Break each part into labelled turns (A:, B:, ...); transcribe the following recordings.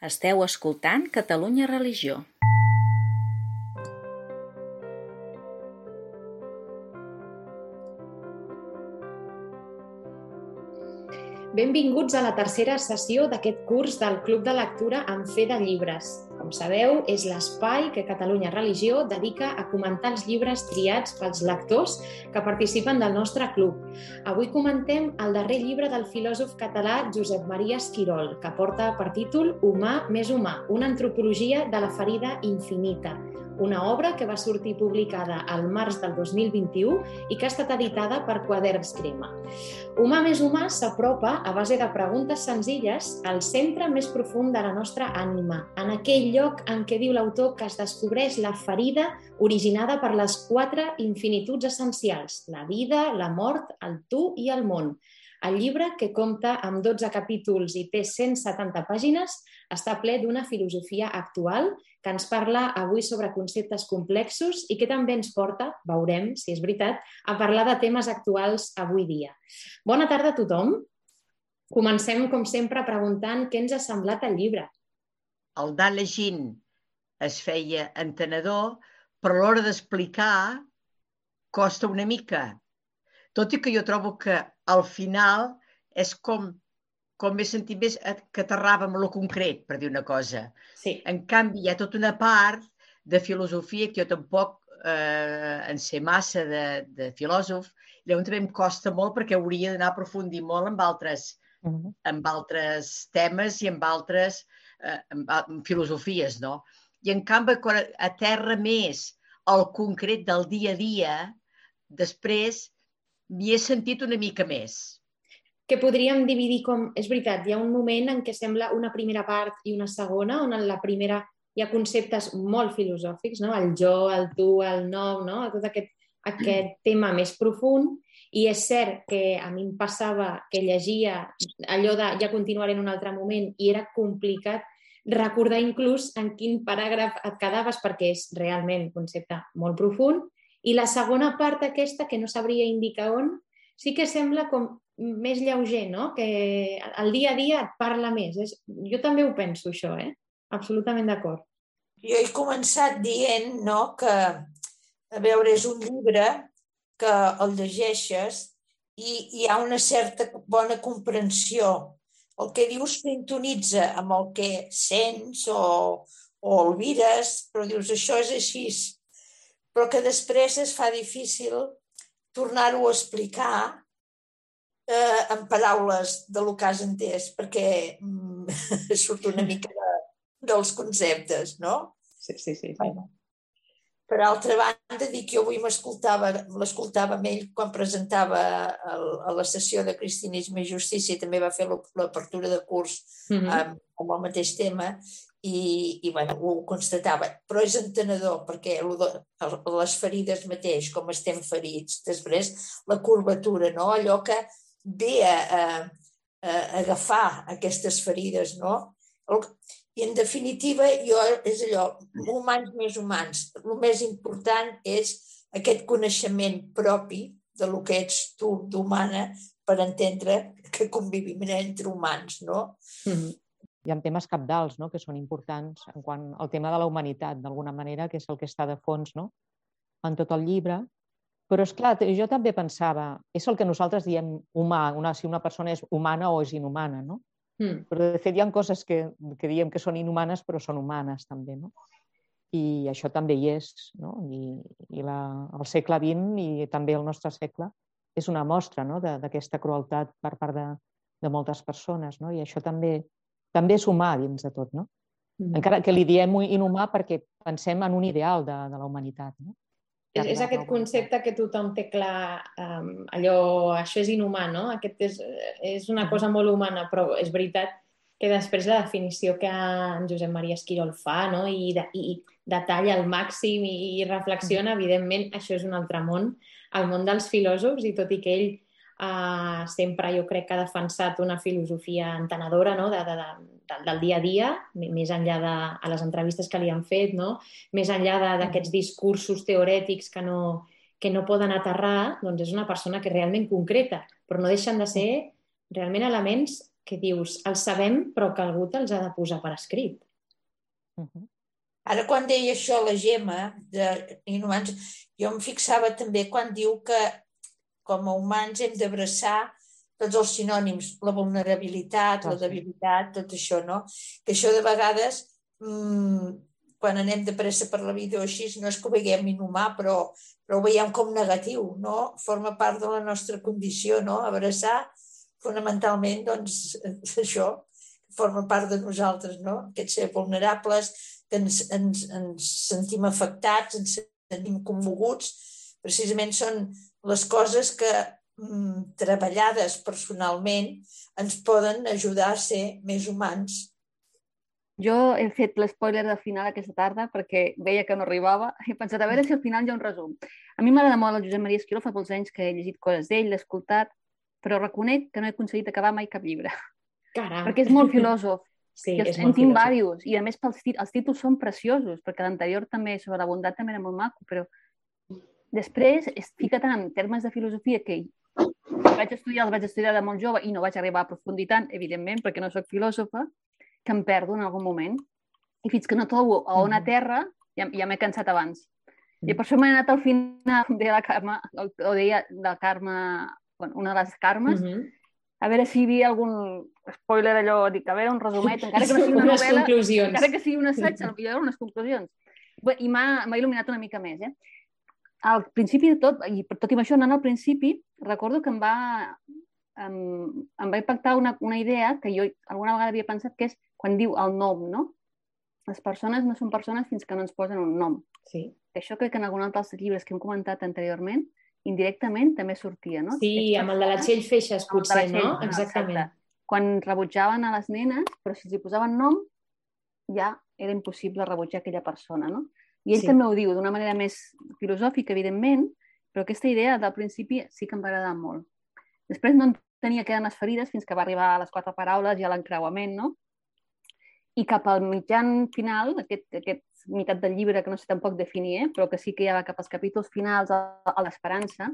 A: Esteu escoltant Catalunya Religió.
B: Benvinguts a la tercera sessió d'aquest curs del Club de Lectura en Fe de Llibres. Com sabeu, és l'espai que Catalunya Religió dedica a comentar els llibres triats pels lectors que participen del nostre club. Avui comentem el darrer llibre del filòsof català Josep Maria Esquirol, que porta per títol Humà més humà, una antropologia de la ferida infinita, una obra que va sortir publicada al març del 2021 i que ha estat editada per Quaderns Crema. Humà més humà s'apropa a base de preguntes senzilles al centre més profund de la nostra ànima, en aquell lloc en què diu l'autor que es descobreix la ferida originada per les quatre infinituds essencials, la vida, la mort, el tu i el món. El llibre, que compta amb 12 capítols i té 170 pàgines, està ple d'una filosofia actual que ens parla avui sobre conceptes complexos i que també ens porta, veurem si és veritat, a parlar de temes actuals avui dia. Bona tarda a tothom. Comencem, com sempre, preguntant què ens ha semblat el llibre.
C: El d'anar llegint es feia entenedor, però a l'hora d'explicar costa una mica. Tot i que jo trobo que al final és com com he sentit més que aterrava amb lo concret, per dir una cosa.
B: Sí.
C: En canvi, hi ha tota una part de filosofia que jo tampoc eh, en sé massa de, de filòsof, llavors també em costa molt perquè hauria d'anar a aprofundir molt amb altres, uh -huh. amb altres temes i amb altres eh, amb, amb filosofies, no? I en canvi, quan aterra més el concret del dia a dia, després m'hi he sentit una mica més
B: que podríem dividir com... És veritat, hi ha un moment en què sembla una primera part i una segona, on en la primera hi ha conceptes molt filosòfics, no? el jo, el tu, el nom, no? tot aquest, aquest tema més profund, i és cert que a mi em passava que llegia allò de ja continuaré en un altre moment i era complicat recordar inclús en quin paràgraf et quedaves perquè és realment un concepte molt profund. I la segona part aquesta, que no sabria indicar on, sí que sembla com més lleuger, no? que el dia a dia et parla més. És, jo també ho penso, això, eh? absolutament d'acord.
D: Jo he començat dient no, que, a veure, és un llibre que el llegeixes i hi ha una certa bona comprensió. El que dius sintonitza amb el que sents o, o olvides, però dius això és així. Però que després es fa difícil tornar-ho a explicar eh, en paraules de lo que has entès, perquè mm, surt una mica de, dels conceptes, no?
B: Sí, sí, sí.
D: Bueno. Per altra banda, dic que jo avui l'escoltava amb ell quan presentava el, a la sessió de Cristianisme i Justícia i també va fer l'apertura de curs mm -hmm. amb, amb el mateix tema i, i bueno, ho constatava. Però és entenedor perquè les ferides mateix, com estem ferits, després la curvatura, no? allò que ve a, a, a agafar aquestes ferides, no? I en definitiva, jo és allò, humans més humans. El més important és aquest coneixement propi de lo que ets tu d'humana per entendre que convivim entre humans, no?
E: Mm -hmm. Hi ha temes capdals no? que són importants en quant al tema de la humanitat, d'alguna manera, que és el que està de fons no? en tot el llibre, però, és clar, jo també pensava, és el que nosaltres diem humà, una, si una persona és humana o és inhumana, no? Mm. Però, de fet, hi ha coses que, que diem que són inhumanes, però són humanes, també, no? I això també hi és, no? I, i la, el segle XX i també el nostre segle és una mostra no? d'aquesta crueltat per part de, de moltes persones, no? I això també, també és humà dins de tot, no? Mm. Encara que li diem inhumà perquè pensem en un ideal de, de la humanitat, no?
B: És, és aquest concepte que tothom té clar, um, allò, això és inhumà, no? Aquest és, és una cosa molt humana, però és veritat que després la definició que en Josep Maria Esquirol fa no? I, de, i detalla al màxim i, i reflexiona, evidentment, això és un altre món, el món dels filòsofs, i tot i que ell uh, sempre jo crec que ha defensat una filosofia entenedora no? de, de, de, del dia a dia, més enllà de a les entrevistes que li han fet, no? més enllà d'aquests discursos teorètics que no, que no poden aterrar, doncs és una persona que realment concreta, però no deixen de ser realment elements que dius, els sabem, però que algú te'ls ha de posar per escrit.
D: Uh -huh. Ara, quan deia això la Gemma, de Inhumans, jo em fixava també quan diu que com a humans hem d'abraçar tots els sinònims, la vulnerabilitat, la debilitat, tot això, no? Que això de vegades mmm, quan anem de pressa per la vida o així, no és que ho veiem inhumà, però, però ho veiem com negatiu, no? Forma part de la nostra condició, no? Abraçar, fonamentalment, doncs, això, forma part de nosaltres, no? Aquest ser vulnerables, que ens, ens, ens sentim afectats, ens sentim commoguts, precisament són les coses que treballades personalment ens poden ajudar a ser més humans
F: jo he fet l'espoiler del final aquesta tarda perquè veia que no arribava. He pensat, a veure si al final hi ha un resum. A mi m'agrada molt el Josep Maria Esquiró, fa molts anys que he llegit coses d'ell, l'he escoltat, però reconec que no he aconseguit acabar mai cap llibre.
B: Caram.
F: Perquè és molt filòsof.
B: Sí,
F: I
B: és
F: en tinc diversos. I a més pels els títols són preciosos, perquè l'anterior també sobre la bondat també era molt maco, però després es fica tant en termes de filosofia que vaig estudiar, els vaig estudiar de molt jove i no vaig arribar a aprofundir tant, evidentment, perquè no sóc filòsofa, que em perdo en algun moment. I fins que no trobo a on a terra, ja, ja m'he cansat abans. I per això m'he anat al final, com deia la Carme, o deia la Carme, bueno, una de les Carmes,
B: Mm -hmm.
F: a veure si hi havia algun spoiler allò, dic, a veure, un resumet, encara que no sigui una novel·la, encara que sigui un assaig, potser unes conclusions. Bé, I m'ha m'ha il·luminat una mica més, eh? Al principi de tot, i per tot i amb això, anant al principi, recordo que em va, em, em va impactar una, una idea que jo alguna vegada havia pensat, que és quan diu el nom, no? Les persones no són persones fins que no ens posen un nom.
B: Sí.
F: Això crec que en algun altre dels llibres que hem comentat anteriorment, indirectament també sortia, no?
B: Sí, amb el de la Txell Feixes, potser,
F: Txell,
B: no?
F: ah,
B: Exactament.
F: exacte. Quan rebutjaven a les nenes, però si els hi posaven nom, ja era impossible rebutjar aquella persona, no? I ell
B: Sí.
F: també ho diu d'una manera més filosòfica, evidentment, però aquesta idea del principi sí que em va agradar molt. Després no tenia que les ferides fins que va arribar a les quatre paraules i a l'encreuament, no? I cap al mitjan final, aquest, aquest meitat del llibre que no sé tampoc definir, eh? però que sí que ja va cap als capítols finals a, a l'esperança,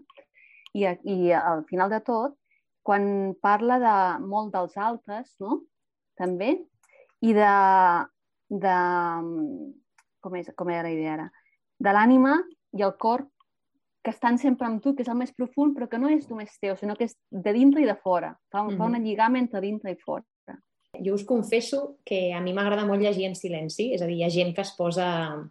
F: i, a- i al final de tot, quan parla de molt dels altres, no? també, i de, de com, és, com era la idea ara, de l'ànima i el cor que estan sempre amb tu, que és el més profund, però que no és només teu, sinó que és de dintre i de fora. Fa, mm -hmm. fa una lligam entre dintre i fora.
B: Jo us confesso que a mi m'agrada molt llegir en silenci, és a dir, hi ha gent que es posa,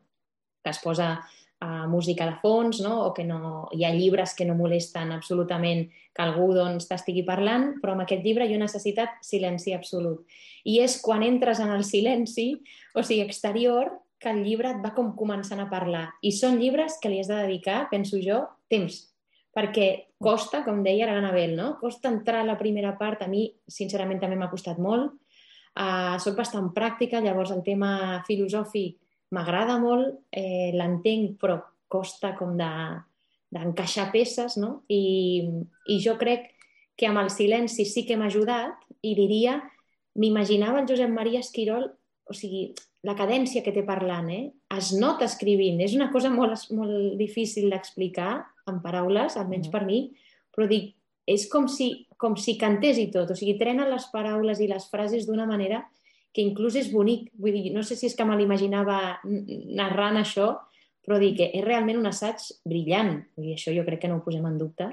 B: que es posa uh, música de fons, no? o que no, hi ha llibres que no molesten absolutament que algú doncs, t'estigui parlant, però amb aquest llibre jo he necessitat silenci absolut. I és quan entres en el silenci, o sigui, exterior, que el llibre et va com començant a parlar. I són llibres que li has de dedicar, penso jo, temps. Perquè costa, com deia l'Anabel, no? costa entrar a la primera part. A mi, sincerament, també m'ha costat molt. Uh, soc bastant pràctica, llavors el tema filosòfic m'agrada molt, eh, l'entenc, però costa com de d'encaixar peces, no? I, I jo crec que amb el silenci sí que m'ha ajudat i diria, m'imaginava el Josep Maria Esquirol, o sigui, la cadència que té parlant, eh? es nota escrivint, és una cosa molt, molt difícil d'explicar en paraules, almenys per mi, però dic, és com si, com si cantés i tot, o sigui, trena les paraules i les frases d'una manera que inclús és bonic, vull dir, no sé si és que me l'imaginava narrant això, però dic que és realment un assaig brillant, vull dir, això jo crec que no ho posem en dubte,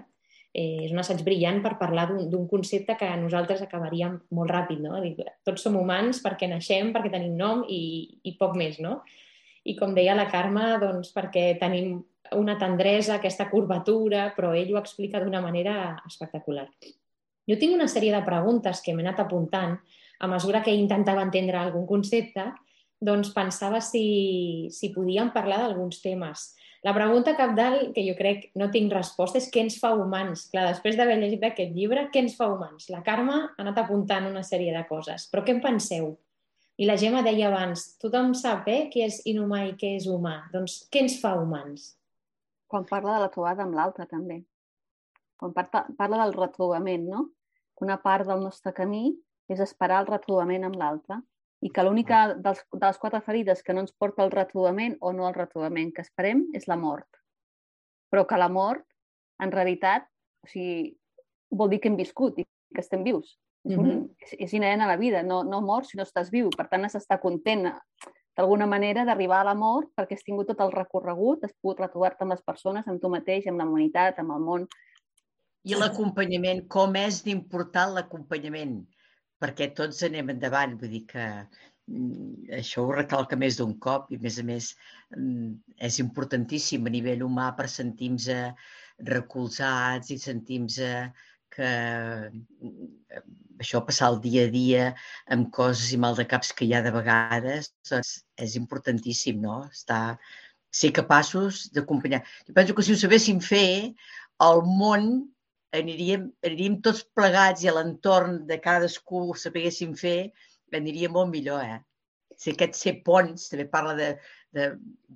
B: eh, és un assaig brillant per parlar d'un concepte que nosaltres acabaríem molt ràpid, no? Dic, tots som humans perquè naixem, perquè tenim nom i, i poc més, no? I com deia la Carme, doncs perquè tenim una tendresa, aquesta curvatura, però ell ho explica d'una manera espectacular. Jo tinc una sèrie de preguntes que m'he anat apuntant a mesura que intentava entendre algun concepte, doncs pensava si, si podíem parlar d'alguns temes. La pregunta capdalt, que jo crec no tinc resposta, és què ens fa humans? Clar, després d'haver llegit aquest llibre, què ens fa humans? La Carme ha anat apuntant una sèrie de coses, però què en penseu? I la Gemma deia abans, tothom sap eh, què és inhumà i què és humà. Doncs què ens fa humans?
F: Quan parla de la trobada amb l'altre, també. Quan parla, parla del retrobament, no? Una part del nostre camí és esperar el retrobament amb l'altre i que l'única de les quatre ferides que no ens porta al retrobament o no al retrobament que esperem és la mort. Però que la mort, en realitat, o sigui, vol dir que hem viscut i que estem vius. És, un, és, és inherent a la vida, no, no mors si no estàs viu. Per tant, has d'estar content d'alguna manera d'arribar a la mort perquè has tingut tot el recorregut, has pogut retrobar-te amb les persones, amb tu mateix, amb la humanitat, amb el món.
C: I l'acompanyament, com és d'important l'acompanyament? Perquè tots anem endavant, vull dir que mm, això ho recalca més d'un cop i, a més a més, mm, és importantíssim a nivell humà per sentir-nos recolzats i sentir-nos que mm, això, passar el dia a dia amb coses i mal de caps que hi ha de vegades, doncs és importantíssim, no? Estar, ser capaços d'acompanyar. Jo penso que si ho sabéssim fer, el món aniríem, aniríem tots plegats i a l'entorn de cadascú ho sapiguéssim fer, aniria molt millor, eh? Si aquest ser ponts, també parla de, de,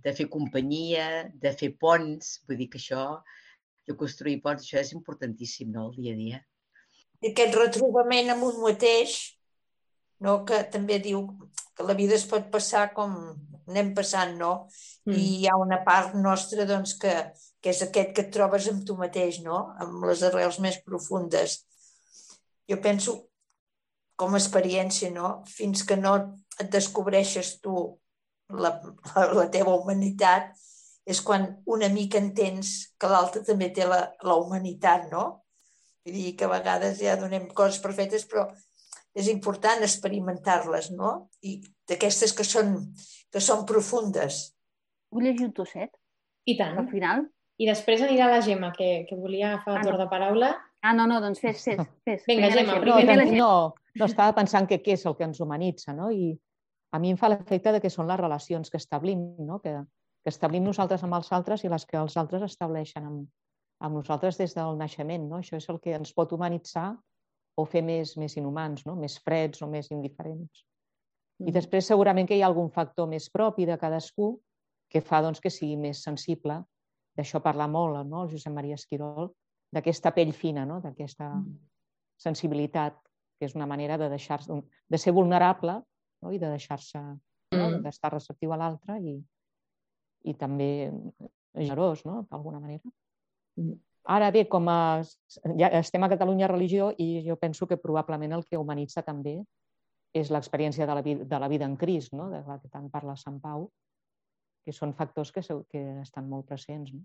C: de fer companyia, de fer ponts, vull dir que això, de construir ponts, això és importantíssim, no?, el dia a dia
D: i aquest retrobament amb un mateix, no? que també diu que la vida es pot passar com anem passant, no? Mm. I hi ha una part nostra doncs, que, que és aquest que et trobes amb tu mateix, no? amb les arrels més profundes. Jo penso, com a experiència, no? fins que no et descobreixes tu la, la, la teva humanitat, és quan una mica entens que l'altre també té la, la humanitat, no? Vull dir que a vegades ja donem coses perfectes, però és important experimentar-les, no? I d'aquestes que són, que són profundes.
F: Vull llegir un tosset?
B: I tant.
F: Al final?
B: I després anirà la Gemma, que, que volia agafar ah, torn de paraula.
F: Ah, no, no, doncs fes, fes. fes.
B: Vinga, Gemma,
E: primer no, doncs, no, no, estava pensant que què és el que ens humanitza, no? I a mi em fa l'efecte de que són les relacions que establim, no? Que, que establim nosaltres amb els altres i les que els altres estableixen amb, amb nosaltres des del naixement. No? Això és el que ens pot humanitzar o fer més, més inhumans, no? més freds o més indiferents. Mm. I després segurament que hi ha algun factor més propi de cadascú que fa doncs, que sigui més sensible. D'això parla molt no? el Josep Maria Esquirol, d'aquesta pell fina, no? d'aquesta mm. sensibilitat, que és una manera de, deixar de ser vulnerable no? i de deixar-se, no? mm. d'estar receptiu a l'altre i, i també generós, no? d'alguna manera. Ara bé, com a, ja estem a Catalunya Religió i jo penso que probablement el que humanitza també és l'experiència de, la vida, de la vida en Crist, no? de la que tant parla Sant Pau, que són factors que, que estan molt presents no?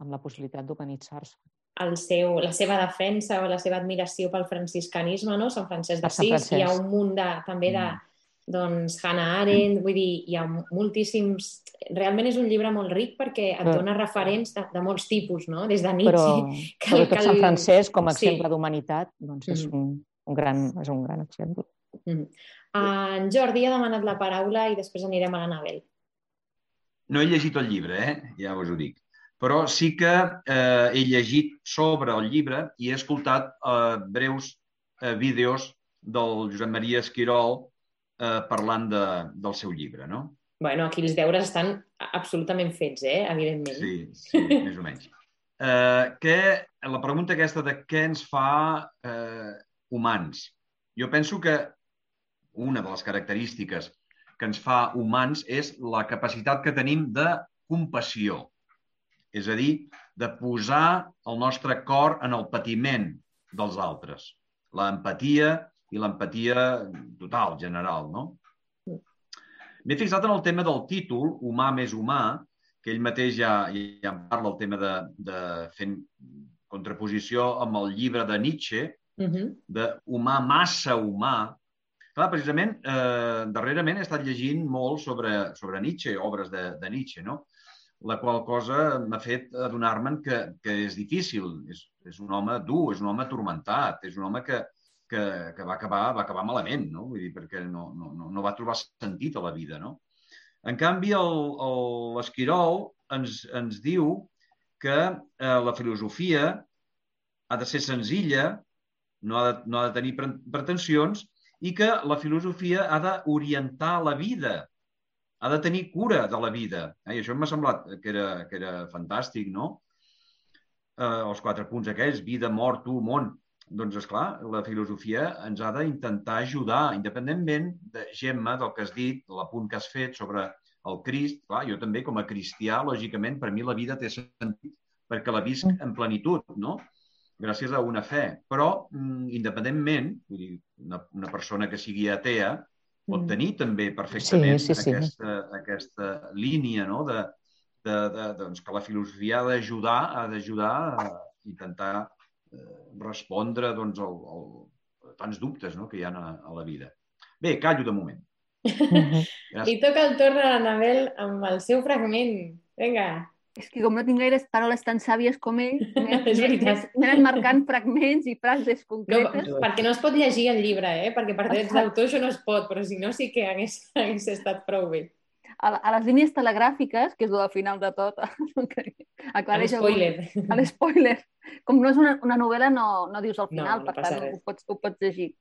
E: amb la possibilitat d'humanitzar-se.
B: El seu, la seva defensa o la seva admiració pel franciscanisme, no? Sant Francesc de Sis, hi ha un munt de, també de, mm doncs Hannah Arendt, vull dir, hi ha moltíssims... Realment és un llibre molt ric perquè et dona referents de, de molts tipus, no? Des de Nietzsche... Però,
E: que, sobretot que. Sant Francesc, com a exemple sí. d'humanitat, doncs és, mm. un, un gran, és un gran exemple.
B: Mm. En Jordi ha demanat la paraula i després anirem a l'Anabel.
G: No he llegit el llibre, eh? ja us ho dic. Però sí que eh, he llegit sobre el llibre i he escoltat eh, breus eh, vídeos del Josep Maria Esquirol eh, parlant de, del seu llibre, no?
B: Bueno, aquí els deures estan absolutament fets, eh? evidentment.
G: Sí, sí, més o menys. Eh, que, la pregunta aquesta de què ens fa eh, humans. Jo penso que una de les característiques que ens fa humans és la capacitat que tenim de compassió. És a dir, de posar el nostre cor en el patiment dels altres. L'empatia i l'empatia total, general, no? M'he fixat en el tema del títol, Humà més humà, que ell mateix ja, ja en parla, el tema de, de fent contraposició amb el llibre de Nietzsche, uh -huh. de humà massa humà. Clar, precisament, eh, darrerament he estat llegint molt sobre, sobre Nietzsche, obres de, de Nietzsche, no? la qual cosa m'ha fet adonar-me'n que, que és difícil. És, és un home dur, és un home atormentat, és un home que, que, que va, acabar, va acabar malament, no? Vull dir, perquè no, no, no va trobar sentit a la vida, no? En canvi, l'Esquirol ens, ens diu que eh, la filosofia ha de ser senzilla, no ha de, no ha de tenir pretensions i que la filosofia ha d'orientar la vida, ha de tenir cura de la vida. Eh? I això m'ha semblat que era, que era fantàstic, no? Eh, els quatre punts aquells, vida, mort, tu, món. Doncs, és clar, la filosofia ens ha d'intentar ajudar, independentment de Gemma, del que has dit, l'apunt que has fet sobre el Crist. Clar, jo també, com a cristià, lògicament, per mi la vida té sentit perquè la visc mm. en plenitud, no? Gràcies a una fe. Però, mm, independentment, vull dir, una, una persona que sigui atea pot mm. tenir també perfectament sí, sí, sí. Aquesta, aquesta línia no? de, de, de, doncs, que la filosofia ha d'ajudar ha d'ajudar a intentar eh, respondre doncs, al, al, tants dubtes no? que hi ha a, a la vida. Bé, callo de moment.
B: Li toca el torn a l'Anabel amb el seu fragment. Vinga.
F: És que com no tinc gaires paraules tan sàvies com ell, m'he anat marcant fragments i frases concretes.
B: No, perquè no es pot llegir el llibre, eh? perquè per drets d'autor això no es pot, però si no sí que hagués, hagués estat prou bé.
F: A, a les línies telegràfiques, que és el final de tot,
B: aclareix l'espoiler.
F: A l'espoiler. Com no és una, una novel·la, no, no dius al final, no, no per tant res. ho pots, ho pots llegir.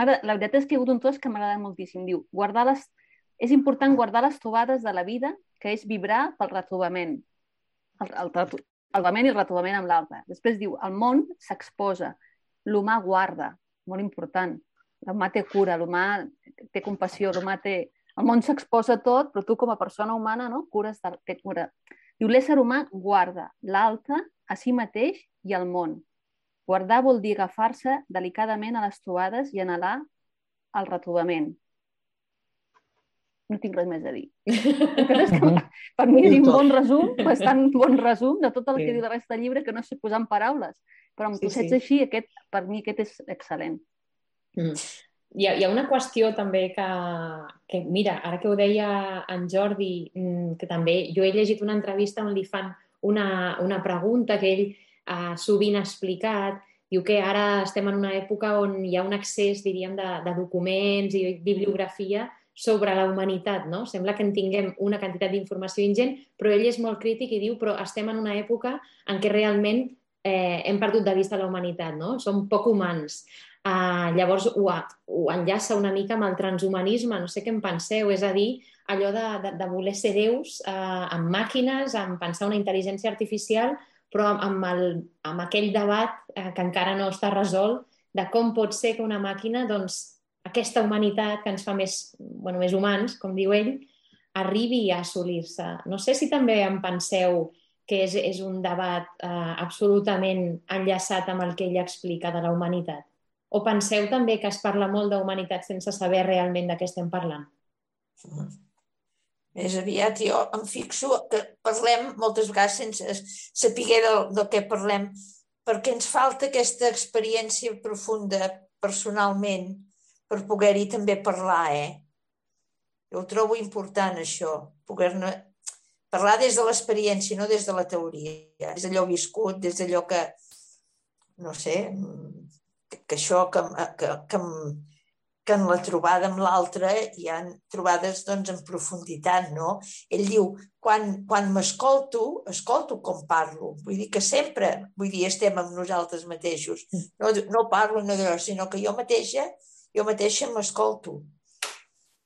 F: La veritat és que hi ha hagut un tos que m'agrada moltíssim. Diu, guardar les... és important guardar les trobades de la vida, que és vibrar pel retrobament el, el, trobament i el retrobament amb l'altre. Després diu, el món s'exposa, l'humà guarda, molt important. L'humà té cura, l'humà té compassió, l'humà té... El món s'exposa tot, però tu com a persona humana no? cures de... té cura. Diu, l'ésser humà guarda l'altre, a si mateix i al món. Guardar vol dir agafar-se delicadament a les trobades i anhelar el retrobament no tinc res més a dir. és que per mi és un bon resum, bastant bon resum de tot el sí. que diu de resta del llibre que no sé posar en paraules. Però amb sí, trossets sí. així, aquest, per mi aquest és excel·lent.
B: Mm. Hi ha, hi ha una qüestió també que, que, mira, ara que ho deia en Jordi, mm, que també jo he llegit una entrevista on li fan una, una pregunta que ell uh, sovint ha explicat, diu que ara estem en una època on hi ha un accés, diríem, de, de documents i bibliografia sobre la humanitat, no? Sembla que en tinguem una quantitat d'informació ingent, però ell és molt crític i diu però estem en una època en què realment eh, hem perdut de vista la humanitat, no? Som poc humans. Uh, llavors ho, ho enllaça una mica amb el transhumanisme, no sé què en penseu, és a dir, allò de, de, de voler ser déus uh, amb màquines, amb pensar una intel·ligència artificial, però amb, el, amb aquell debat uh, que encara no està resolt de com pot ser que una màquina doncs, aquesta humanitat que ens fa més, bueno, més humans, com diu ell, arribi a assolir-se. No sé si també en penseu que és, és un debat eh, absolutament enllaçat amb el que ell explica de la humanitat. O penseu també que es parla molt d'humanitat sense saber realment de què estem parlant?
D: Més aviat jo em fixo que parlem moltes vegades sense saber del, del que parlem, perquè ens falta aquesta experiència profunda personalment per poder-hi també parlar, eh? Jo ho trobo important, això, poder-ne parlar des de l'experiència, no des de la teoria, des d'allò viscut, des d'allò que, no sé, que, que això que, que, que, que en la trobada amb l'altre hi han trobades doncs, en profunditat, no? Ell diu, quan, quan m'escolto, escolto com parlo. Vull dir que sempre, vull dir, estem amb nosaltres mateixos. No, no parlo, no sinó que jo mateixa jo mateixa m'escolto.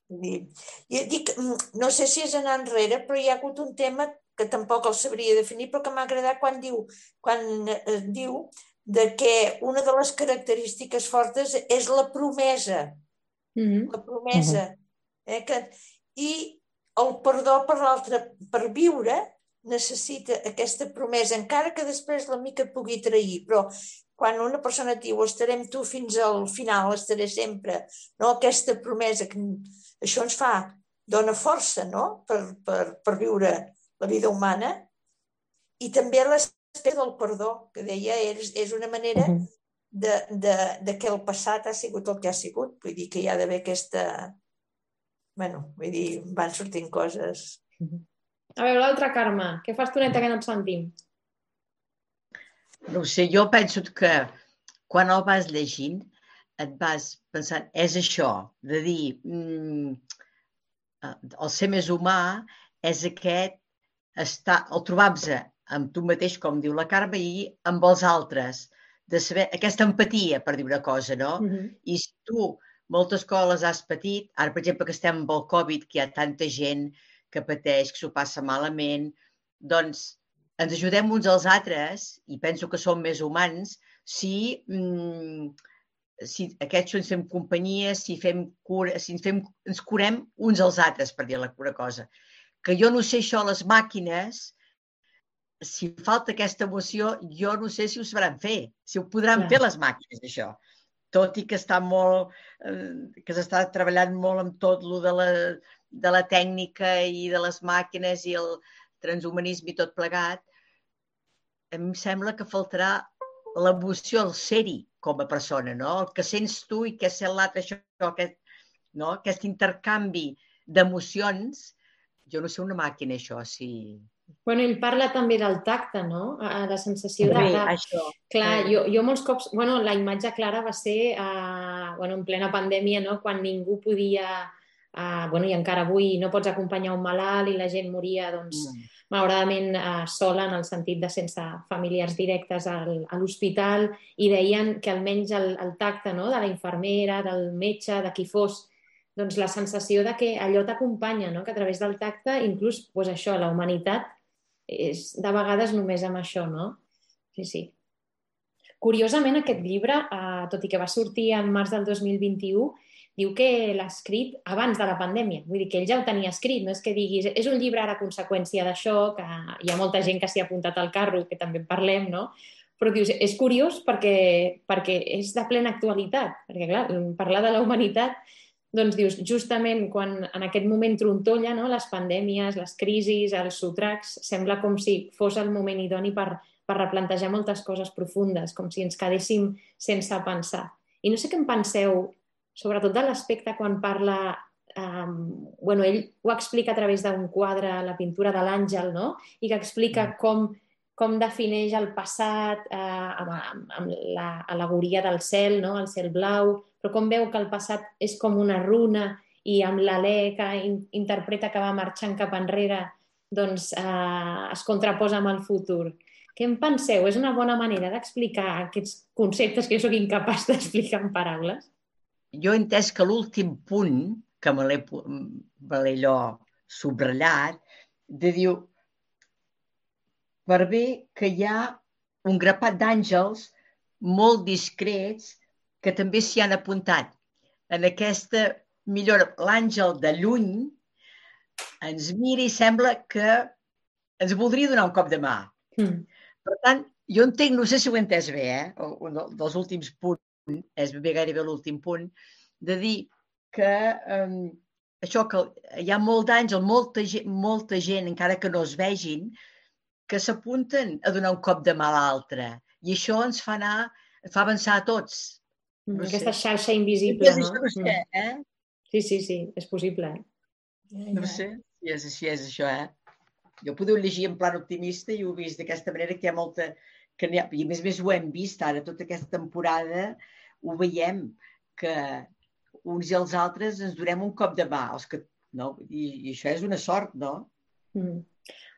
D: Jo dic, mm, no sé si és anar enrere, però hi ha hagut un tema que tampoc el sabria definir, però que m'ha agradat quan diu, quan eh, diu de que una de les característiques fortes és la promesa. Mm -hmm. La promesa. Mm -hmm. eh, que, I el perdó per l'altre, per viure, necessita aquesta promesa, encara que després la mica pugui trair, però quan una persona et diu estarem tu fins al final, estaré sempre, no? aquesta promesa, que això ens fa, dona força no? per, per, per viure la vida humana i també l'espera del perdó, que deia, és, és una manera de, de, de que el passat ha sigut el que ha sigut, vull dir que hi ha d'haver aquesta... bueno, vull dir, van sortint coses.
B: A veure, l'altra Carme, què fas tu neta que no et sentim?
C: No sé, jo penso que quan el vas llegint et vas pensant, és això, de dir, mm, eh, el ser més humà és aquest, estar, el trobar-se amb tu mateix, com diu la Carme, i amb els altres, de saber aquesta empatia, per dir una cosa, no? Mm -hmm. I si tu moltes coses has patit, ara, per exemple, que estem amb el Covid, que hi ha tanta gent que pateix, que s'ho passa malament, doncs ens ajudem uns als altres, i penso que som més humans, si, mm, si aquests ens fem companyia, si, fem cura, si ens, fem, ens curem uns als altres, per dir la cura cosa. Que jo no sé això, les màquines si falta aquesta emoció, jo no sé si ho sabran fer, si ho podran Clar. fer les màquines, això. Tot i que està molt, eh, que s'està treballant molt amb tot lo de la, de la tècnica i de les màquines i el transhumanisme i tot plegat, em sembla que faltarà l'emoció, el ser-hi com a persona, no? El que sents tu i què sent l'altre, això, aquest, no? aquest intercanvi d'emocions, jo no sé una màquina, això, si...
B: Bueno, ell parla també del tacte, no? A la sensació de...
C: Sí, això.
B: Clar, jo, jo molts cops... Bueno, la imatge clara va ser uh, bueno, en plena pandèmia, no? Quan ningú podia... Uh, bueno, i encara avui no pots acompanyar un malalt i la gent moria, doncs, mm. Malauradament uh, sola en el sentit de sense familiars directes al, a l'hospital i deien que almenys el, el tacte no? de la infermera, del metge, de qui fos, doncs la sensació de que allò t'acompanya, no? que a través del tacte, inclús pues això, la humanitat és de vegades només amb això, no? Sí, sí. Curiosament, aquest llibre, eh, tot i que va sortir en març del 2021, diu que l'ha escrit abans de la pandèmia. Vull dir que ell ja ho tenia escrit, no és que diguis és un llibre ara conseqüència d'això, que hi ha molta gent que s'hi ha apuntat al carro, que també en parlem, no? Però dius, és curiós perquè, perquè és de plena actualitat, perquè clar, parlar de la humanitat doncs dius, justament quan en aquest moment trontolla no, les pandèmies, les crisis, els sotracs, sembla com si fos el moment idoni per, per replantejar moltes coses profundes, com si ens quedéssim sense pensar. I no sé què en penseu, sobretot de l'aspecte quan parla... Um, bueno, ell ho explica a través d'un quadre, la pintura de l'àngel, no? I que explica mm. com, com defineix el passat eh, amb, amb l'alegoria del cel, no? el cel blau, però com veu que el passat és com una runa i amb l'alè que in interpreta que va marxant cap enrere doncs eh, es contraposa amb el futur. Què en penseu? És una bona manera d'explicar aquests conceptes que jo sóc incapaç d'explicar en paraules?
C: Jo he entès que l'últim punt, que me l'he allò subratllat, de diu per bé que hi ha un grapat d'àngels molt discrets que també s'hi han apuntat en aquesta millora. L'àngel de lluny ens mira i sembla que ens voldria donar un cop de mà. Mm. Per tant, jo entenc, no sé si ho he entès bé, eh? un dels últims punts, és bé gairebé l'últim punt, de dir que um, això que hi ha molt d'àngel, molta, gent, molta gent, encara que no es vegin, que s'apunten a donar un cop de mà a l'altre. I això ens fa anar, fa avançar a tots.
B: No Aquesta sé. xarxa invisible,
C: no? no sé, mm. eh?
B: Sí, sí, sí, és possible.
C: Eh? No sé si és així, és això, eh? Jo podeu llegir en plan optimista i ho he vist d'aquesta manera que hi ha molta... Que ha, I a més a més ho hem vist ara, tota aquesta temporada ho veiem, que uns i els altres ens donem un cop de mà, els que, no? I, i això és una sort, no?
B: Mm.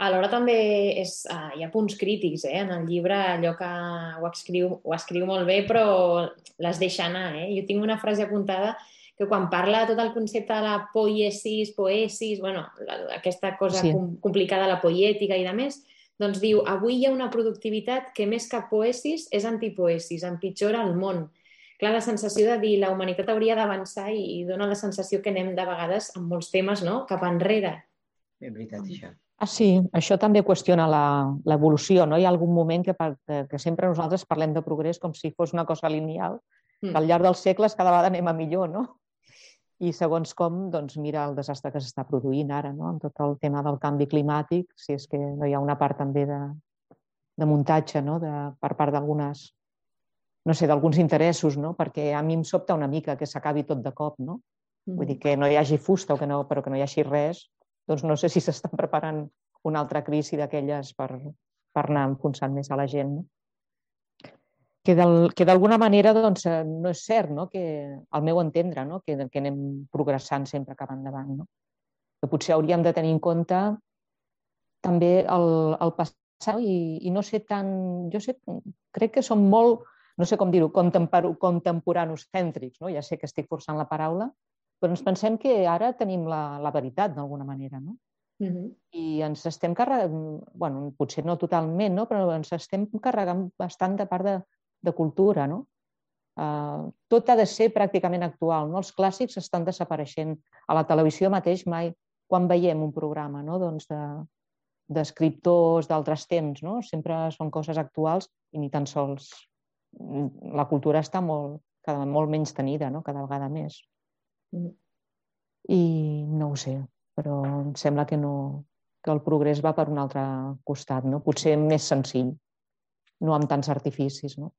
B: Alhora també és, uh, hi ha punts crítics eh? en el llibre, allò que ho escriu, ho escriu molt bé però les deixa anar. Eh? Jo tinc una frase apuntada que quan parla de tot el concepte de la poiesis, poesis, bueno, la, aquesta cosa sí. com, complicada, la poiètica i de més, doncs diu, avui hi ha una productivitat que més que poesis és antipoesis, empitjora el món. Clar, la sensació de dir la humanitat hauria d'avançar i, i dona la sensació que anem de vegades en molts temes no? cap enrere.
C: És veritat, això.
E: Ah, sí, això també qüestiona l'evolució. No? Hi ha algun moment que, que, que sempre nosaltres parlem de progrés com si fos una cosa lineal, mm. que al llarg dels segles cada vegada anem a millor, no? I segons com, doncs mira el desastre que s'està produint ara, no? amb tot el tema del canvi climàtic, si és que no hi ha una part també de, de muntatge no? de, per part d'algunes, no sé, d'alguns interessos, no? perquè a mi em sobta una mica que s'acabi tot de cop, no? Mm. Vull dir que no hi hagi fusta o que no, però que no hi hagi res, doncs no sé si s'estan preparant una altra crisi d'aquelles per, per anar enfonsant més a la gent. No? Que d'alguna manera doncs, eh, no és cert, no? que al meu entendre, no? que, que anem progressant sempre cap endavant. No? Que potser hauríem de tenir en compte també el, el passat i, i no sé tant... Jo sé, crec que som molt, no sé com dir-ho, contemporanos cèntrics, no? ja sé que estic forçant la paraula, però ens pensem que ara tenim la, la veritat d'alguna manera, no? Uh -huh. I ens estem carregant, bueno, potser no totalment, no? però ens estem carregant bastant de part de, de cultura, no? Uh, tot ha de ser pràcticament actual, no? Els clàssics estan desapareixent. A la televisió mateix mai, quan veiem un programa no? doncs de, d'escriptors d'altres temps, no? Sempre són coses actuals i ni tan sols la cultura està molt, cada, molt menys tenida, no? cada vegada més. Mm. I no ho sé, però em sembla que, no, que el progrés va per un altre costat, no? potser més senzill, no amb tants artificis. No?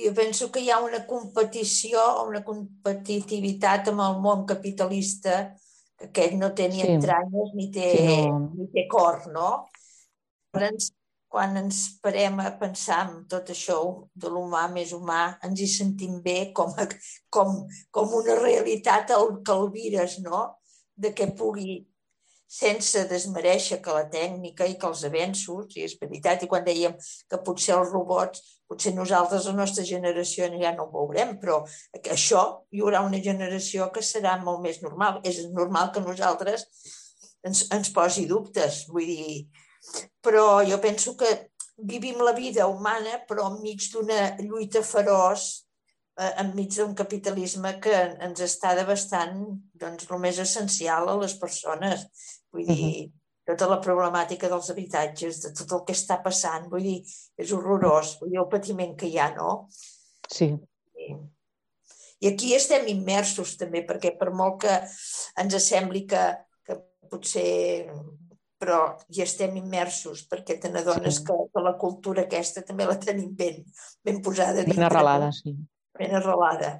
D: Jo penso que hi ha una competició, una competitivitat amb el món capitalista que aquest no té ni sí. entranyes ni té, sí, no. ni té cor, no? Llavors, quan ens parem a pensar en tot això de l'humà més humà, ens hi sentim bé com, a, com, com una realitat el, que el vires, no? De que pugui, sense desmereixer que la tècnica i que els avenços, i és veritat, i quan dèiem que potser els robots, potser nosaltres, la nostra generació, ja no ho veurem, però això hi haurà una generació que serà molt més normal. És normal que nosaltres ens, ens posi dubtes, vull dir, però jo penso que vivim la vida humana però enmig d'una lluita feroç, eh, enmig d'un capitalisme que ens està devastant doncs, el més essencial a les persones. Vull dir, tota la problemàtica dels habitatges, de tot el que està passant, vull dir, és horrorós, vull dir, el patiment que hi ha, no?
E: Sí.
D: I aquí estem immersos també, perquè per molt que ens sembli que, que potser però hi estem immersos perquè te n'adones sí. que, que la cultura aquesta també la tenim ben, ben posada
E: dintre. Ben arrelada, sí.
D: Ben arrelada.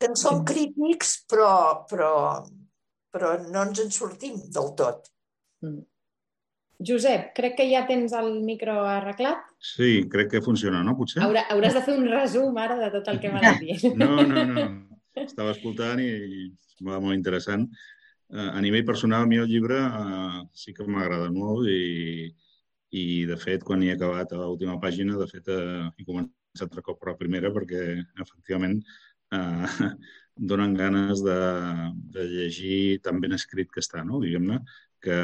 D: Que en som sí. crítics, però, però, però no ens en sortim del tot. Mm.
B: Josep, crec que ja tens el micro arreglat.
H: Sí, crec que funciona, no? Potser?
B: Haurà, hauràs de fer un resum ara de tot el que m'ha dit.
H: No, no, no. Estava escoltant i semblava molt interessant eh, a nivell personal, a mi el llibre eh, sí que m'agrada molt i, i, de fet, quan hi he acabat a l'última pàgina, de fet, eh, he començat altre cop per la primera perquè, efectivament, eh, donen ganes de, de llegir tan ben escrit que està, no? diguem-ne, que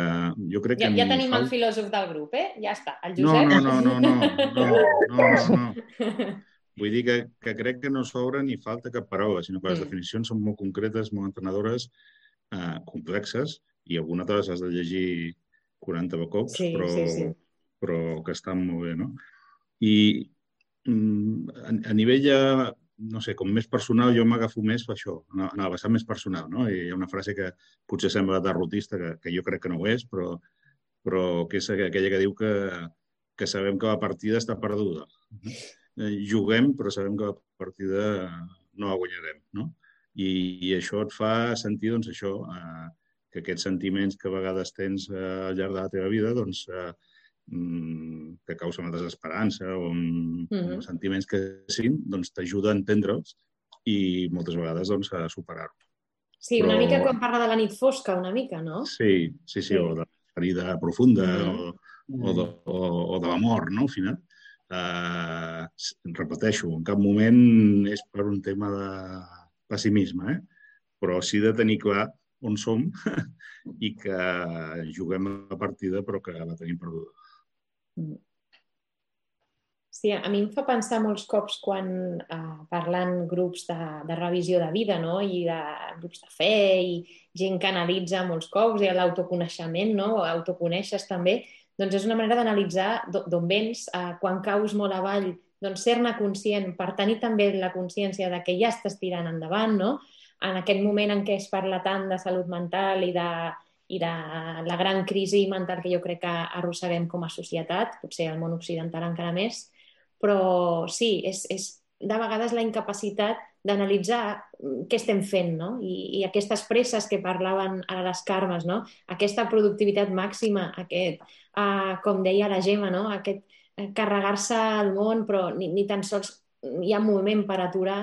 H: jo crec que...
B: Ja, ja tenim
H: fal...
B: el filòsof del grup, eh? Ja està, el Josep.
H: No, no, no, no, no, no, no, no. no. Vull dir que, que crec que no s'obre ni falta cap paraula, sinó que les mm. definicions són molt concretes, molt entrenadores, eh, complexes, i alguna de les has de llegir 40 cops, sí, però, sí, sí. però que estan molt bé, no? I mm, a, a nivell ja no sé, com més personal, jo m'agafo més per això, en el vessant més personal, no? I hi ha una frase que potser sembla derrotista, que, que jo crec que no ho és, però, però que és aquella que diu que, que sabem que la partida està perduda. Eh, juguem, però sabem que la partida no la guanyarem, no? i, i això et fa sentir doncs, això, eh, que aquests sentiments que a vegades tens eh, al llarg de la teva vida doncs, eh, que causen la desesperança o mm -hmm. sentiments que siguin, doncs t'ajuda a entendre'ls i moltes vegades doncs, a superar-ho.
B: Sí, una Però... mica quan parla de la nit fosca, una mica, no?
H: Sí, sí, sí, sí. o de la ferida profunda mm -hmm. o, o de, o, o de l'amor, no?, al final. Uh, repeteixo, en cap moment és per un tema de, pessimisme, eh? però sí de tenir clar on som i que juguem la partida però que la tenim perduda.
B: Sí, a mi em fa pensar molts cops quan eh, parlant grups de, de revisió de vida no? i de grups de fe i gent que analitza molts cops i l'autoconeixement, no? autoconeixes també, doncs és una manera d'analitzar d'on vens, eh, quan caus molt avall, doncs ser-ne conscient per tenir també la consciència de que ja estàs tirant endavant, no? En aquest moment en què es parla tant de salut mental i de, i de la gran crisi mental que jo crec que arrosseguem com a societat, potser al món occidental encara més, però sí, és, és de vegades la incapacitat d'analitzar què estem fent, no? I, I aquestes presses que parlaven ara les Carmes, no? Aquesta productivitat màxima, aquest, uh, com deia la Gemma, no? Aquest, carregar-se al món, però ni, ni tan sols hi ha moment per aturar,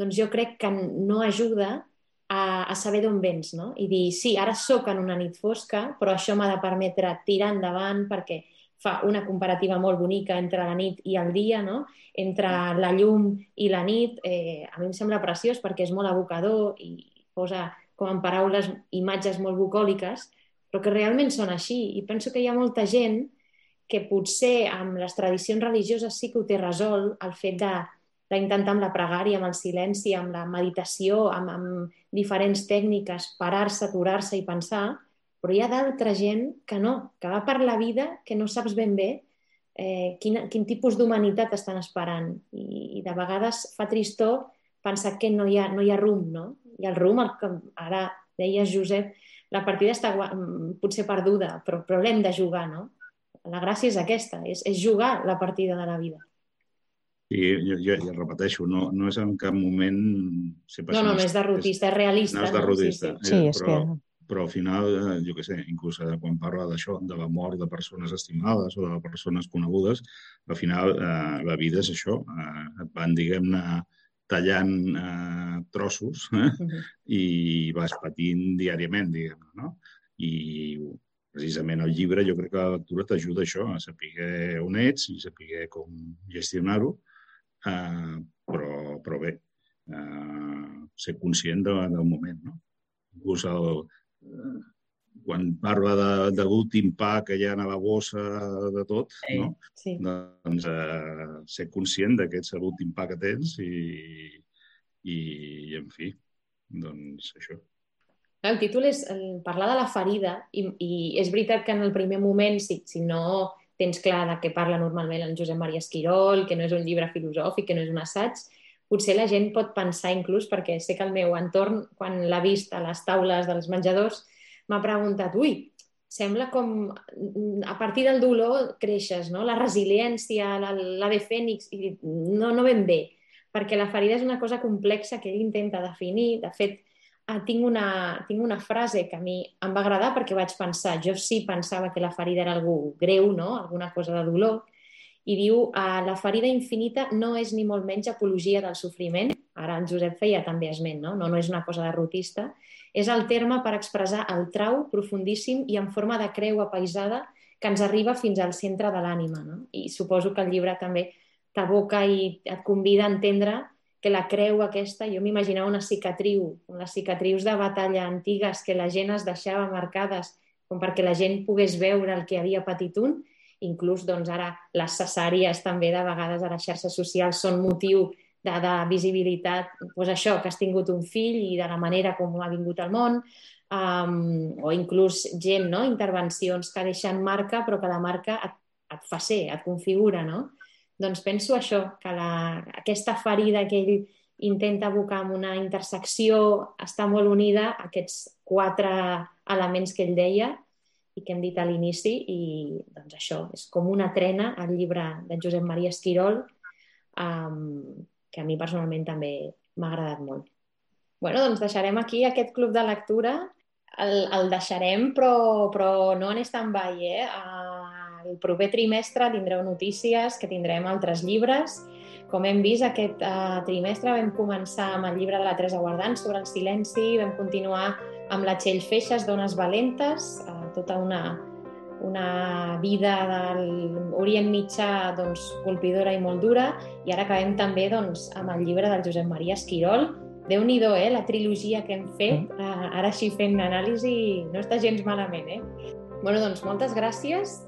B: doncs jo crec que no ajuda a, a saber d'on vens, no? I dir, sí, ara sóc en una nit fosca, però això m'ha de permetre tirar endavant perquè fa una comparativa molt bonica entre la nit i el dia, no? entre la llum i la nit. Eh, a mi em sembla preciós perquè és molt abocador i posa com en paraules imatges molt bucòliques, però que realment són així. I penso que hi ha molta gent que potser amb les tradicions religioses sí que ho té resolt, el fet de d'intentar amb la pregària, amb el silenci, amb la meditació, amb, amb diferents tècniques, parar-se, aturar-se i pensar, però hi ha d'altra gent que no, que va per la vida que no saps ben bé eh, quin, quin tipus d'humanitat estan esperant. I, I de vegades fa tristor pensar que no hi ha, no hi ha rumb, no? I el rumb, el que ara deies, Josep, la partida està mm, potser perduda, però, però l'hem de jugar, no? La gràcia és aquesta, és, és jugar la partida de la vida.
H: I jo, jo, jo repeteixo, no, no és en cap moment...
B: Ser no, no, no és derrotista, és, és realista.
H: No és derrotista.
E: No? Sí, sí. sí, és
H: però,
E: que...
H: però al final, eh, jo què sé, inclús eh, quan parla d'això, de la mort de persones estimades o de persones conegudes, al final eh, la vida és això. Eh, et van, diguem-ne, tallant eh, trossos eh? Uh -huh. i vas patint diàriament, diguem-ne, no? I precisament el llibre jo crec que la lectura t'ajuda a això, a saber on ets i saber com gestionar-ho eh, però, però bé, eh, ser conscient de, del moment. No? Inclús el, eh, quan parla de, de l'últim pa que hi ha a la bossa de tot, sí, no? sí. doncs eh, ser conscient de que ets l'últim pa que tens i, i, en fi, doncs això.
B: El títol és parlar de la ferida i, i és veritat que en el primer moment, si, si no tens clar de què parla normalment en Josep Maria Esquirol, que no és un llibre filosòfic, que no és un assaig, potser la gent pot pensar inclús, perquè sé que el meu entorn, quan l'ha vist a les taules dels menjadors, m'ha preguntat, ui, sembla com a partir del dolor creixes, no? la resiliència, la, la de Fènix, i no, no ben bé, perquè la ferida és una cosa complexa que ell intenta definir. De fet, ah, tinc, una, tinc una frase que a mi em va agradar perquè vaig pensar, jo sí pensava que la ferida era algú greu, no? alguna cosa de dolor, i diu ah, la ferida infinita no és ni molt menys apologia del sofriment, ara en Josep feia també esment, no? No, no és una cosa derrotista, és el terme per expressar el trau profundíssim i en forma de creu apaisada que ens arriba fins al centre de l'ànima. No? I suposo que el llibre també t'aboca i et convida a entendre que la creu aquesta, jo m'imaginava una cicatriu, les cicatrius de batalla antigues que la gent es deixava marcades com perquè la gent pogués veure el que havia patit un, inclús doncs, ara les cesàries també de vegades a les xarxes socials són motiu de, de visibilitat, doncs això, que has tingut un fill i de la manera com ha vingut al món, um, o inclús gent, no? intervencions que deixen marca però que la marca et, et fa ser, et configura, no? Doncs penso això, que la, aquesta ferida que ell intenta abocar amb una intersecció està molt unida a aquests quatre elements que ell deia i que hem dit a l'inici i doncs això, és com una trena al llibre de Josep Maria Esquirol um, que a mi personalment també m'ha agradat molt. bueno, doncs deixarem aquí aquest club de lectura el, el deixarem però, però no en stand-by eh? Uh, el proper trimestre tindreu notícies, que tindrem altres llibres. Com hem vist, aquest uh, trimestre vam començar amb el llibre de la Teresa Guardant sobre el silenci, vam continuar amb la Txell Feixes, Dones Valentes, uh, tota una, una vida de l'Orient Mitjà doncs, colpidora i molt dura, i ara acabem també doncs, amb el llibre del Josep Maria Esquirol, déu nhi eh, la trilogia que hem fet, uh, ara així fent anàlisi, no està gens malament, eh? Bueno, doncs moltes gràcies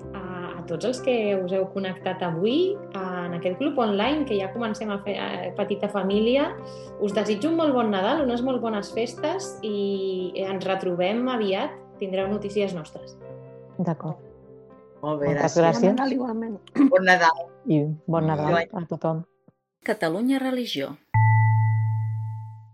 B: a tots els que us heu connectat avui en aquest club online, que ja comencem a fer eh, petita família. Us desitjo un molt bon Nadal, unes molt bones festes i ens retrobem aviat. Tindreu notícies nostres.
E: D'acord.
C: Molt bé,
E: Moltes gràcies.
F: Bon Nadal, igualment.
C: Bon Nadal.
E: I bon Nadal a tothom.
A: Catalunya Religió.